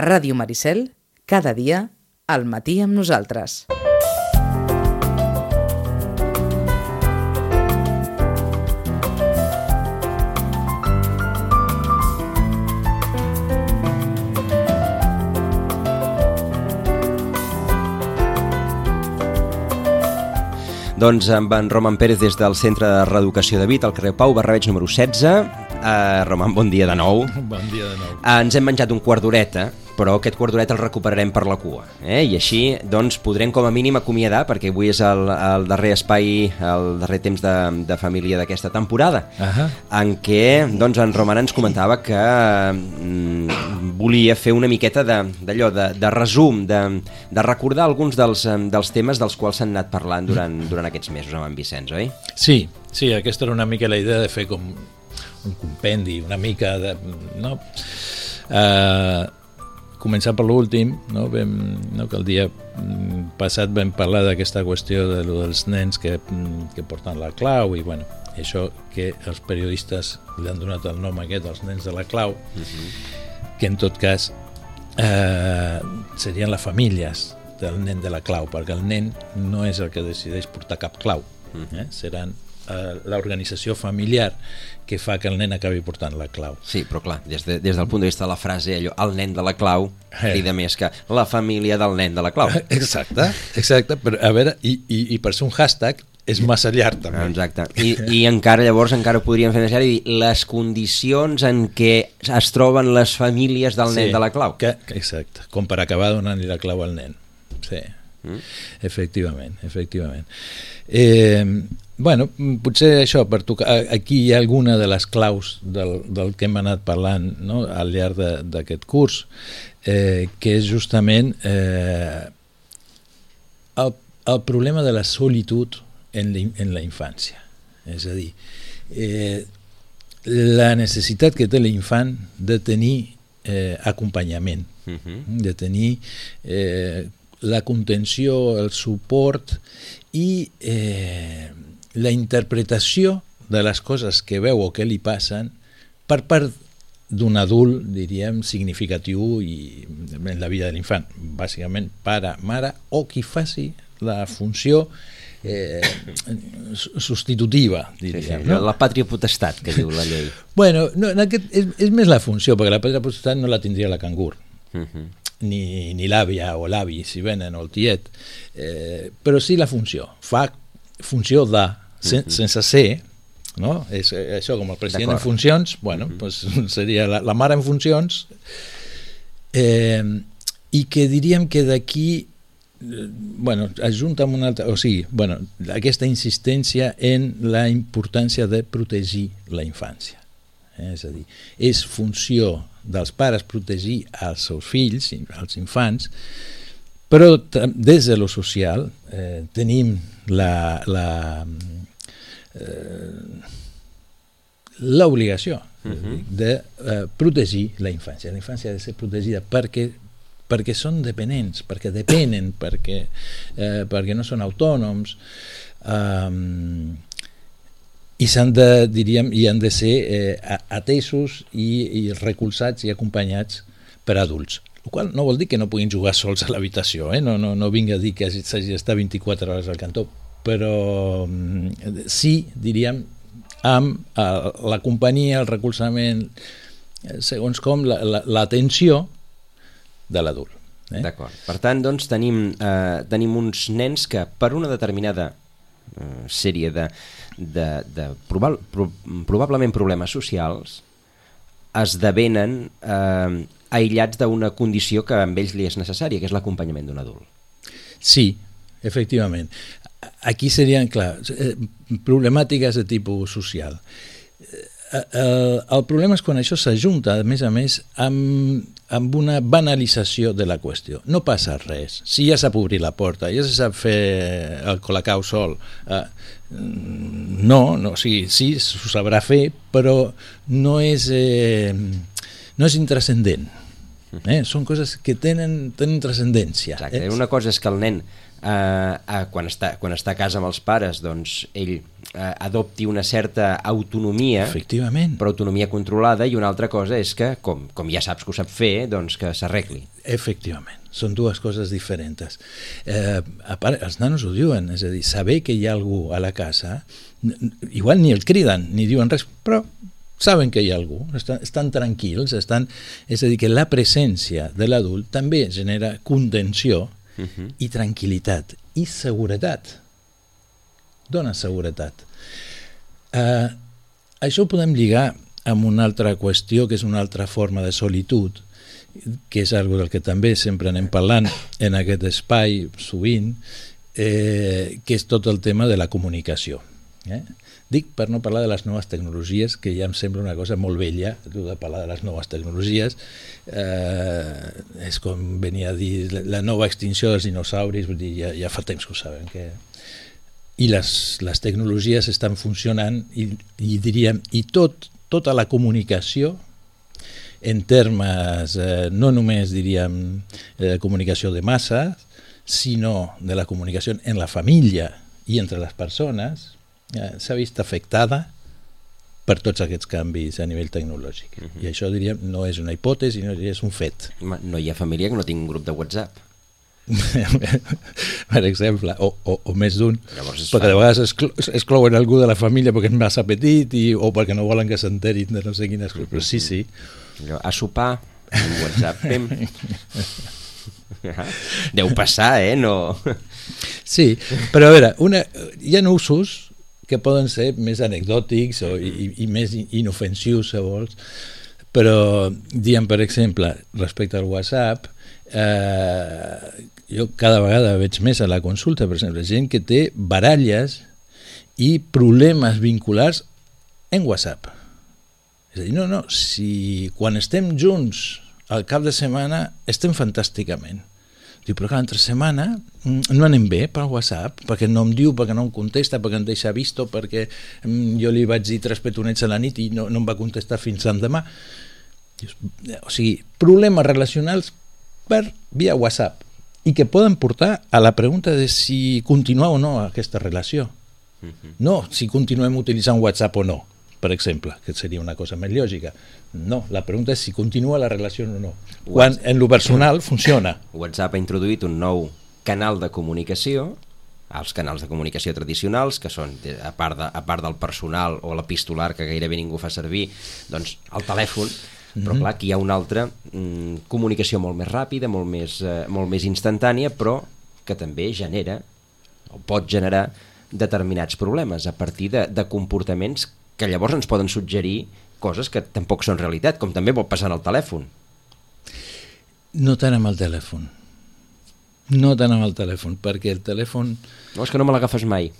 A Ràdio Maricel, cada dia, al matí amb nosaltres. Doncs amb en Roman Pérez des del Centre de Reeducació de Vit, al carrer Pau Barrabeig número 16. Uh, Roman, bon dia de nou. Bon dia de nou. Uh, ens hem menjat un quart d'horeta, però aquest quart d'horeta el recuperarem per la cua. Eh? I així doncs, podrem com a mínim acomiadar, perquè avui és el, el darrer espai, el darrer temps de, de família d'aquesta temporada, Uh -huh. en què doncs, en Roman ens comentava que mm, volia fer una miqueta d'allò, de, de, de resum, de, de recordar alguns dels, dels temes dels quals s'han anat parlant durant, durant aquests mesos amb en Vicenç, oi? Sí, sí, aquesta era una mica la idea de fer com un compendi, una mica de... No? Uh, començar per l'últim, no? Vam, no? que el dia mm, passat vam parlar d'aquesta qüestió de lo dels nens que, mm, que porten la clau i bueno, això que els periodistes li han donat el nom aquest, els nens de la clau, que en tot cas eh, serien les famílies del nen de la clau, perquè el nen no és el que decideix portar cap clau, eh? seran l'organització familiar que fa que el nen acabi portant la clau. Sí, però clar, des, de, des del punt de vista de la frase, allò, el nen de la clau, Eh. crida més que la família del nen de la clau. Exacte, exacte, però a veure, i, i, i per ser un hashtag és massa llarg també. Exacte. I, I encara llavors encara podríem fer més llarg i dir les condicions en què es troben les famílies del nen de la clau. Que, que, exacte, com per acabar donant-li la clau al nen. Sí, mm. efectivament, efectivament. Eh, bueno, potser això, per tocar, aquí hi ha alguna de les claus del, del que hem anat parlant no? al llarg d'aquest curs, eh, que és justament eh, el, el problema de la solitud en la, en la infància. És a dir, eh, la necessitat que té l'infant de tenir eh, acompanyament, Uh -huh. de tenir eh, la contenció, el suport i eh, la interpretació de les coses que veu o que li passen per part d'un adult, diríem, significatiu i en la vida de l'infant, bàsicament pare, mare o qui faci la funció eh, substitutiva, Sí, sí, diríem. allò, La pàtria potestat, que diu la llei. Bueno, no, en aquest, és, és més la funció, perquè la pàtria potestat no la tindria la cangur, Uh -huh. ni, ni l'àvia o l'avi, si venen, o el tiet, eh, però sí la funció. Fa funció de, sen, sense ser, no? És eh, això, com el president en funcions, bueno, pues, seria la, la mare en funcions, eh, i que diríem que d'aquí eh, bueno, ajunta amb una altra, o sigui, bueno, aquesta insistència en la importància de protegir la infància. Eh? És a dir, és funció dels pares protegir els seus fills, els infants, però des de lo social eh, tenim la, la, l'obligació uh -huh. de eh, protegir la infància. La infància ha de ser protegida perquè perquè són dependents, perquè depenen, perquè, eh, perquè no són autònoms, um, i s'han de, diríem, i han de ser eh, atesos i, i recolzats i acompanyats per adults. El qual no vol dir que no puguin jugar sols a l'habitació, eh? no, no, no vinga a dir que hagi- s'hagi d'estar 24 hores al cantó, però mm, sí, diríem, amb eh, la companyia, el recolzament, eh, segons com la- la- l'atenció de l'adult. Eh? D'acord. Per tant, doncs, tenim, eh, tenim uns nens que per una determinada eh, sèrie de, de, de probal, pro, probablement problemes socials esdevenen eh, aïllats d'una condició que amb ells li és necessària, que és l'acompanyament d'un adult. Sí, efectivament. Aquí serien, clar, eh, problemàtiques de tipus social. Eh, El, el problema és quan això s'ajunta, a més a més, amb, amb una banalització de la qüestió. No passa res. Si ja sap obrir la porta, ja se sap fer el colacau sol, eh, no, no, sí, sí, s'ho sabrà fer, però no és, eh, no és intrascendent. Eh? Són coses que tenen, tenen transcendència. Exacte. Eh? Una cosa és que el nen eh, eh, quan, està, quan està a casa amb els pares, doncs ell eh, adopti una certa autonomia, Efectivament. però autonomia controlada, i una altra cosa és que, com, com ja saps que ho sap fer, doncs que s'arregli. Efectivament, són dues coses diferents. Eh, a part, els nanos ho diuen, és a dir, saber que hi ha algú a la casa, igual ni el criden, ni diuen res, però saben que hi ha algú, estan, estan tranquils, estan, és a dir, que la presència de l'adult també genera contenció Uh -huh. i tranquil·litat i seguretat. Dona seguretat. Eh, això ho podem lligar amb una altra qüestió, que és una altra forma de solitud, que és algo del que també sempre anem parlant en aquest espai sovint, eh, que és tot el tema de la comunicació. Eh? Dic per no parlar de les noves tecnologies, que ja em sembla una cosa molt vella, tu de parlar de les noves tecnologies, eh, és com venia a dir la- nova extinció dels dinosauris, vull dir, ja, ja fa temps que ho saben, que... i les, les tecnologies estan funcionant i, i diríem, i tot, tota la comunicació en termes eh, no només diríem eh, comunicació de massa, sinó de la comunicació en la família i entre les persones, eh, s'ha vist afectada per tots aquests canvis a nivell tecnològic. Uh -huh. I això diríem no és una hipòtesi, no és un fet. No hi ha família que no tingui un grup de WhatsApp. per exemple, o, o, o més d'un, es perquè de vegades exclo exclouen algú de la família perquè és massa petit i, o perquè no volen que s'enterin de no sé quines coses, però sí, sí, Allò, a sopar, un WhatsApp, pem. Deu passar, eh? No... Sí, però a veure, una, hi ha usos que poden ser més anecdòtics o, i, i més inofensius, si vols, però, diem, per exemple, respecte al WhatsApp, eh, jo cada vegada veig més a la consulta, per exemple, gent que té baralles i problemes vinculars en WhatsApp. És a dir, no, no, si quan estem junts al cap de setmana estem fantàsticament. Diu, però cada altra setmana mm, no anem bé per WhatsApp, perquè no em diu, perquè no em contesta, perquè em deixa visto, perquè mm, jo li vaig dir tres petonets a la nit i no, no em va contestar fins l'endemà. O sigui, problemes relacionals per via WhatsApp i que poden portar a la pregunta de si continuar o no aquesta relació. No si continuem utilitzant WhatsApp o no, per exemple, que seria una cosa més lògica. No, la pregunta és si continua la relació o no. Quan en lo personal funciona. WhatsApp ha introduït un nou canal de comunicació els canals de comunicació tradicionals, que són, a part, de, a part del personal o l'epistolar, que gairebé ningú fa servir, doncs el telèfon, però clar, aquí hi ha una altra mm, comunicació molt més ràpida, molt més, eh, molt més instantània, però que també genera, o pot generar, determinats problemes a partir de, de comportaments que llavors ens poden suggerir coses que tampoc són realitat, com també pot passar en el telèfon. No tant amb el telèfon. No tant amb el telèfon, perquè el telèfon... No, és que no me l'agafes mai.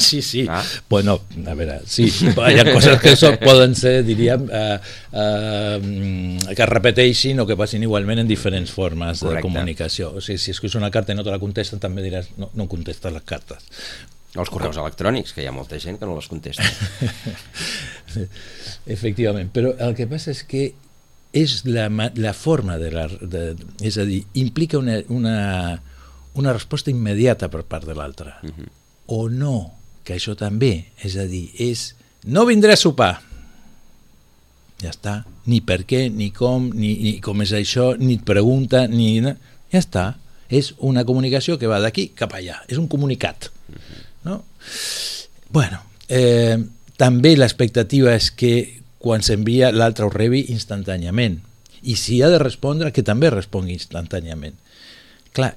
sí, sí. Ah. Bueno, a veure, sí, hi ha coses que so, poden ser, diríem, eh, eh, que es repeteixin o que passin igualment en diferents formes Correcte. de comunicació. O sigui, si escrius una carta i no te la contesten, també diràs, no, no contestes les cartes. Els correus electrònics, que hi ha molta gent que no les contesta. Efectivament, però el que passa és que és la, la forma de la... De, és a dir, implica una, una, una resposta immediata per part de l'altre. Uh -huh. O no, que això també, és a dir, és no vindré a sopar. Ja està. Ni per què, ni com, ni, ni com és això, ni et pregunta, ni... Ja està. És una comunicació que va d'aquí cap allà. És un comunicat. No? Bueno, eh, també l'expectativa és que quan s'envia l'altre ho rebi instantàniament i si ha de respondre que també respongui instantàniament clar,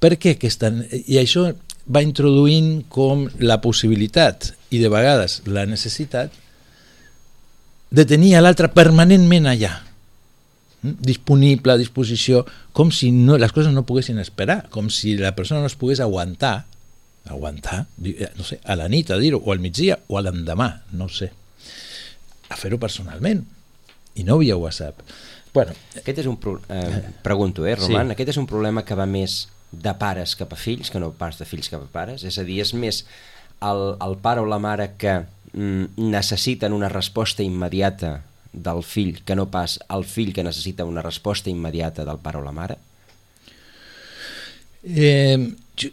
per què aquesta... i això va introduint com la possibilitat i de vegades la necessitat de tenir l'altre permanentment allà mm? disponible, a disposició com si no, les coses no poguessin esperar com si la persona no es pogués aguantar aguantar, eh, no sé, a la nit a dir-ho, o al migdia, o a l'endemà, no sé. A fer-ho personalment, i no via WhatsApp. Bueno, Aquest és un pro... eh, pregunto, eh, Roman, Sí. aquest és un problema que va més de pares cap a fills que no pas de fills cap a pares? És a dir, és més el, el pare o la mare que mm, necessiten una resposta immediata del fill que no pas el fill que necessita una resposta immediata del pare o la mare? Eh, jo,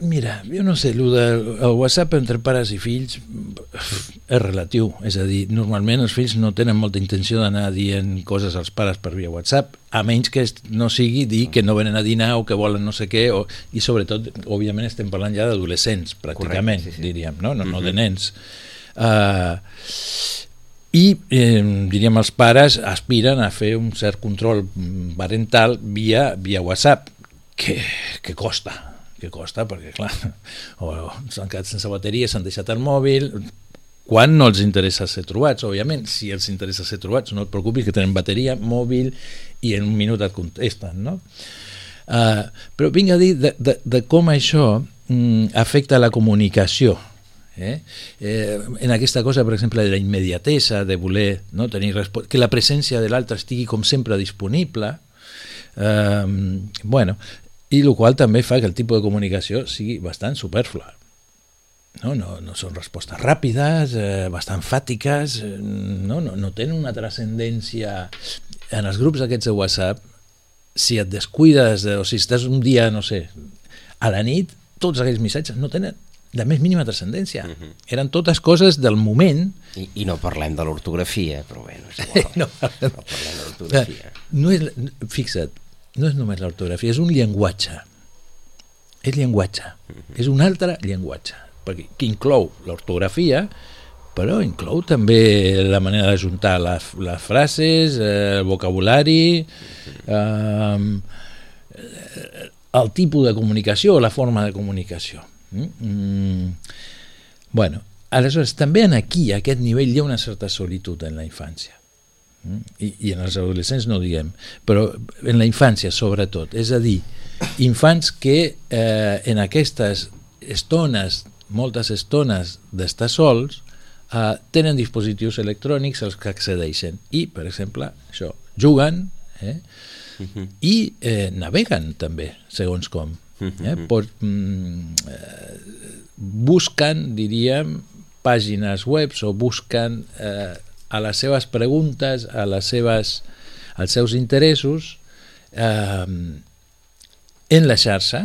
mira, jo no sé, el, de, el WhatsApp entre pares i fills és relatiu, és a dir, normalment els fills no tenen molta intenció d'anar dient coses als pares per via WhatsApp, a menys que no sigui dir que no venen a dinar o que volen no sé què, o, i sobretot, òbviament, estem parlant ja d'adolescents, pràcticament, Correcte, sí, sí. diríem, no, no, no de Mhm. nens. Uh, i eh, diríem els pares aspiren a fer un cert control parental via, via WhatsApp que, que costa que costa perquè clar o s'han quedat sense bateria, s'han deixat el mòbil quan no els interessa ser trobats òbviament, si els interessa ser trobats no et preocupis que tenen bateria, mòbil i en un minut et contesten no? Uh, però vinc a dir de, de, de com això mm, afecta la comunicació Eh? Eh, en aquesta cosa, per exemple, de la immediatesa, de voler no, tenir que la presència de l'altre estigui com sempre disponible, eh, bueno, i el qual també fa que el tipus de comunicació sigui bastant superflua. No, no, no són respostes ràpides, eh, bastant fàtiques, eh, no, no, no tenen una transcendència en els grups aquests de WhatsApp si et descuides de, o si estàs un dia, no sé, a la nit, tots aquells missatges no tenen la més mínima transcendència. Uh -huh. Eren totes coses del moment. I, I no parlem de l'ortografia, però bueno, és igual. no, no parlem de l'ortografia. No és, fixa't, no és només l'ortografia, és un llenguatge. És llenguatge. Uh -huh. És un altre llenguatge. Perquè, que inclou l'ortografia, però inclou també la manera d'ajuntar les, les frases, eh, el vocabulari, eh, el tipus de comunicació la forma de comunicació. Mm. Bueno, aleshores, també en aquí, a aquest nivell, hi ha una certa solitud en la infància. I, I en els adolescents no ho diguem, però en la infància, sobretot. És a dir, infants que eh, en aquestes estones, moltes estones d'estar sols, eh, tenen dispositius electrònics als que accedeixen i, per exemple, això, juguen eh, uh -huh. i eh, naveguen també, segons com. Eh? Pot, mm, eh, busquen, diríem, pàgines web o busquen eh, a les seves preguntes, a les seves, als seus interessos, eh, en la xarxa,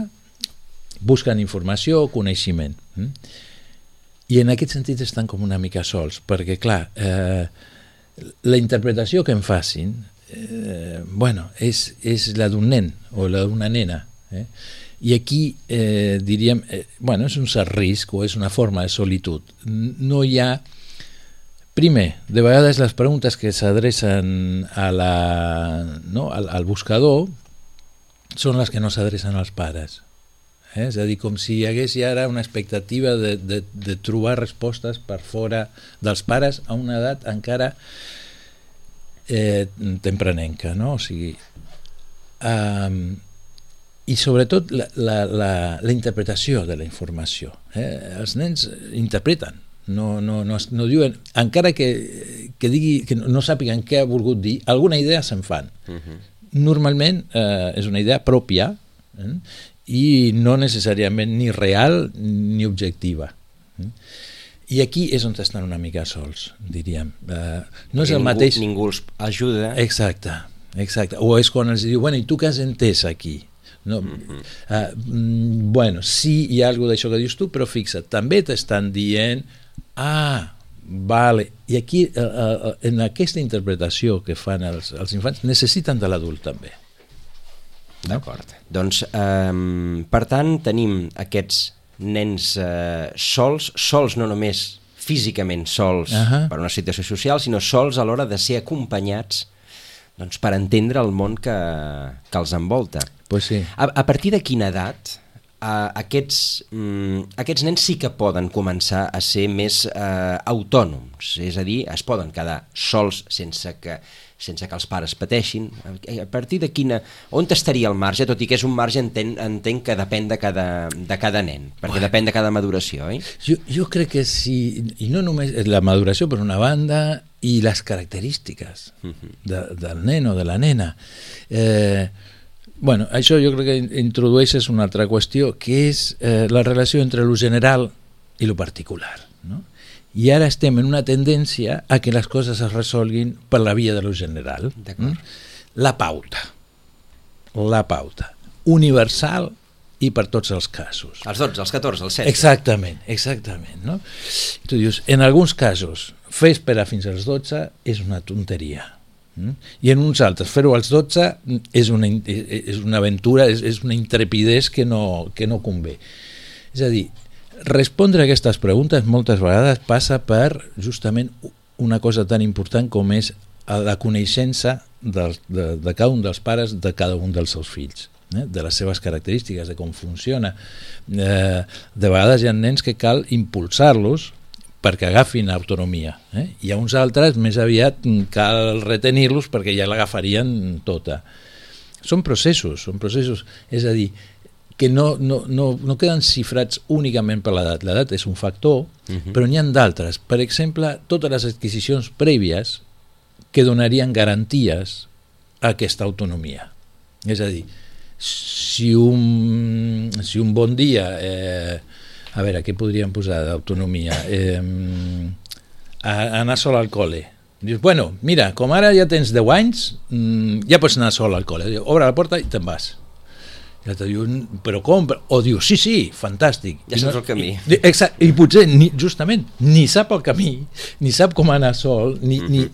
busquen informació o coneixement. Mm? I en aquest sentit estan com una mica sols, perquè, clar, eh, la interpretació que en facin eh, bueno, és, és la d'un nen o la d'una nena. Eh? I aquí, eh, diríem, eh, bueno, és un cert risc o és una forma de solitud. No hi ha... Primer, de vegades les preguntes que s'adrecen no, al, al buscador són les que no s'adrecen als pares. Eh? És a dir, com si hi hagués ara una expectativa de, de, de trobar respostes per fora dels pares a una edat encara eh, tempranenca, no? O sigui, um, i sobretot la, la, la, la interpretació de la informació. Eh? Els nens interpreten, no, no, no, no diuen, encara que, que, digui, que no sàpiguen què ha volgut dir, alguna idea se'n fan. Uh -huh. Normalment eh, és una idea pròpia eh? i no necessàriament ni real ni objectiva. Eh? I aquí és on estan una mica sols, diríem. Uh, no és el ningú, mateix... Ningú els ajuda. Exacte, exacte. O és quan els diu, bueno, i tu què has entès aquí? No, mm -hmm. uh, bueno, sí hi ha alguna d'això que dius tu, però fixa't, també t'estan dient ah, vale. I aquí, uh, uh, en aquesta interpretació que fan els, els infants, necessiten de l'adult també. D'acord. Doncs, eh, per tant, tenim aquests nens eh, sols, sols no només físicament sols uh -huh. per una situació social, sinó sols a l'hora de ser acompanyats doncs, per entendre el món que, que els envolta. Pues sí. a, a partir de quina edat eh, aquests, mm, aquests nens sí que poden començar a ser més eh, autònoms, és a dir, es poden quedar sols sense que sense que els pares pateixin, a partir de quina... On estaria el marge, tot i que és un marge entenc, entenc que depèn de cada, de cada nen, perquè bueno. depèn de cada maduració, oi? Jo, jo crec que sí, i no només la maduració per una banda i les característiques uh -huh. de, del nen o de la nena. Eh, bueno, això jo crec que introdueixes una altra qüestió, que és eh, la relació entre lo general i lo particular, no? i ara estem en una tendència a que les coses es resolguin per la via de lo general. Mm? La pauta. La pauta. universal i per tots els casos. Els 12, els 14, els 16. Exactament, exactament. No? I tu dius, en alguns casos, fer esperar fins als 12 és una tonteria. Mm? I en uns altres, fer-ho als 12 és una, és una aventura, és, és una intrepidez que no, que no convé. És a dir, respondre a aquestes preguntes moltes vegades passa per justament una cosa tan important com és la coneixença de, de, de cada un dels pares de cada un dels seus fills eh? de les seves característiques, de com funciona. Eh, de vegades hi ha nens que cal impulsar-los perquè agafin autonomia. Eh? Hi ha uns altres, més aviat cal retenir-los perquè ja l'agafarien tota. Són processos, són processos. És a dir, que no, no, no, no queden cifrats únicament per l'edat. L'edat és un factor, uh -huh. però n'hi ha d'altres. Per exemple, totes les adquisicions prèvies que donarien garanties a aquesta autonomia. És a dir, si un, si un bon dia eh, a veure, què podríem posar d'autonomia eh, anar sol al col·le dius, bueno, mira, com ara ja tens 10 anys mm, ja pots anar sol al col·le obre la porta i te'n vas i l'altre diu, però com? O diu, sí, sí, fantàstic. Ja saps el camí. I, exacte, i potser, ni, justament, ni sap el camí, ni sap com anar sol, ni, mm -hmm. ni,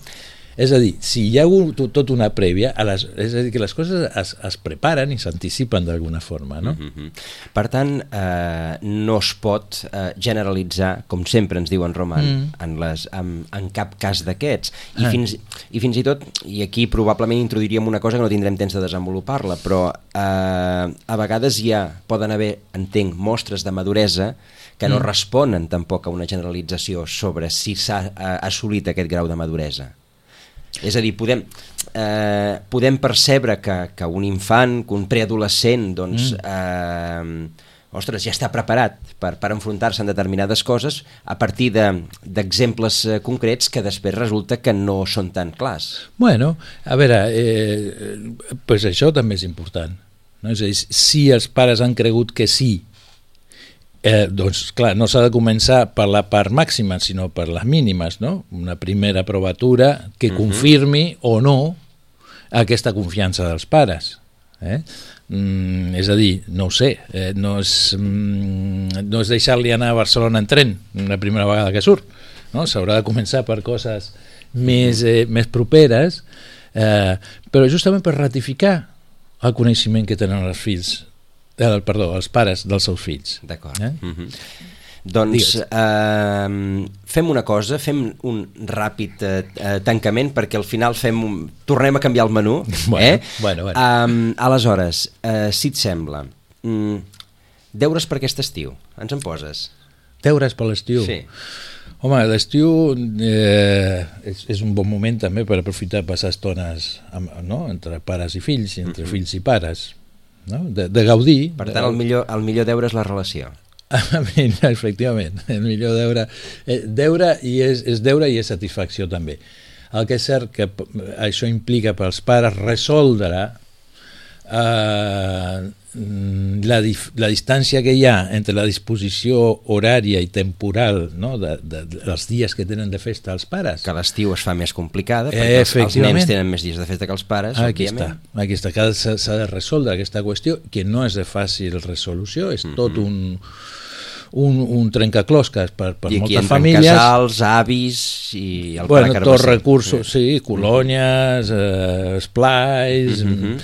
és a dir, si hi ha hagut tot una prèvia, a les, és a dir, que les coses es, es preparen i s'anticipen d'alguna forma, no? Mm -hmm. Per tant, eh, no es pot eh, generalitzar, com sempre ens diu en Roman, mm. en, les, en, en cap cas d'aquests. I, ah. fins, I fins i tot, i aquí probablement introduiríem una cosa que no tindrem temps de desenvolupar-la, però eh, a vegades ja poden haver, entenc, mostres de maduresa que no mm. responen tampoc a una generalització sobre si s'ha eh, assolit aquest grau de maduresa. És a dir, podem, eh, podem percebre que, que un infant, que un preadolescent, doncs, mm. eh, ostres, ja està preparat per, per enfrontar-se en determinades coses a partir d'exemples de, concrets que després resulta que no són tan clars. Bueno, a veure, eh, pues això també és important. No? És a dir, si els pares han cregut que sí Eh, doncs, clar, no s'ha de començar per la part màxima, sinó per les mínimes, no? Una primera provatura que uh mhm. -huh. confirmi o no aquesta confiança dels pares. Eh? Mm, és a dir, no ho sé, eh, no és, mm, no és deixar-li anar a Barcelona en tren la primera vegada que surt. No? S'haurà de començar per coses més, eh, més properes, eh, però justament per ratificar el coneixement que tenen els fills eh, perdó, els pares dels seus fills. D'acord. Eh? Mm -hmm. Doncs eh, fem una cosa, fem un ràpid eh, eh, tancament perquè al final fem un, tornem a canviar el menú. Bueno, eh? bueno, bueno. Um, aleshores, eh, si et sembla, mm, deures per aquest estiu, ens en poses? Deures per l'estiu? Sí. Home, l'estiu eh, és, és un bon moment també per aprofitar passar estones amb, no? entre pares i fills, entre uh -huh. fills i pares no? de, de gaudir. Per tant, el millor, el millor deure és la relació. Efectivament, el millor deure, eh, deure i és, és deure i és satisfacció també. El que és cert que això implica pels pares resoldre eh, la, la distància que hi ha entre la disposició horària i temporal no, de, de, de, dels dies que tenen de festa els pares. Que l'estiu es fa més complicada perquè els, els nens tenen més dies de festa que els pares, aquí òbviament. Està, aquí està, s'ha de resoldre aquesta qüestió, que no és de fàcil resolució, és mm -hmm. tot un un, un trencaclosques per, per I moltes famílies. I casals, avis i el bueno, pare tots recursos, sí, colònies, eh, esplais... Mm -hmm.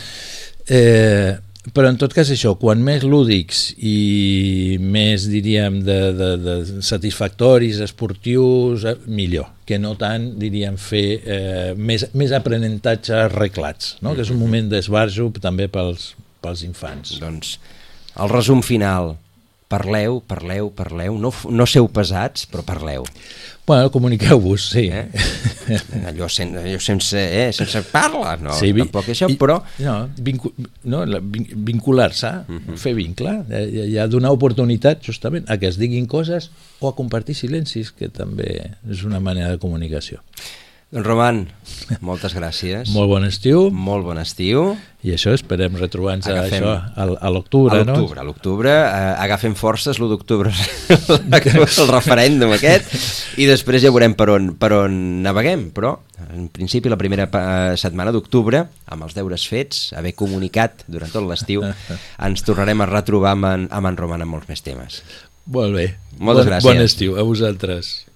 Eh, però en tot cas això, quan més lúdics i més, diríem, de, de, de satisfactoris, esportius, eh, millor, que no tant, diríem, fer eh, més, més aprenentatge arreglats, no? que és un moment d'esbarjo també pels, pels infants. Doncs el resum final, parleu, parleu, parleu, no, no seu pesats, però parleu. Bueno, comuniqueu-vos, sí. Eh? Allò, sen, allò sense, eh, sense parla, no, sí, tampoc això, però... No, vincu, no vincular-se, uh mhm. -huh. fer vincle, eh, hi ha donar oportunitat justament a que es diguin coses o a compartir silencis, que també és una manera de comunicació. Doncs Roman, moltes gràcies. Molt bon estiu. Molt bon estiu. I això esperem retrobar-nos a, Agafem- això a, l'octubre, no? a l'octubre, eh, agafem forces, l'1 d'octubre el referèndum aquest, i després ja veurem per on, per on naveguem, però en principi la primera pa- setmana d'octubre, amb els deures fets, haver comunicat durant tot l'estiu, ens tornarem a retrobar amb en, amb en Roman amb molts més temes. Molt bé. Moltes bon, gràcies. Bon estiu a vosaltres.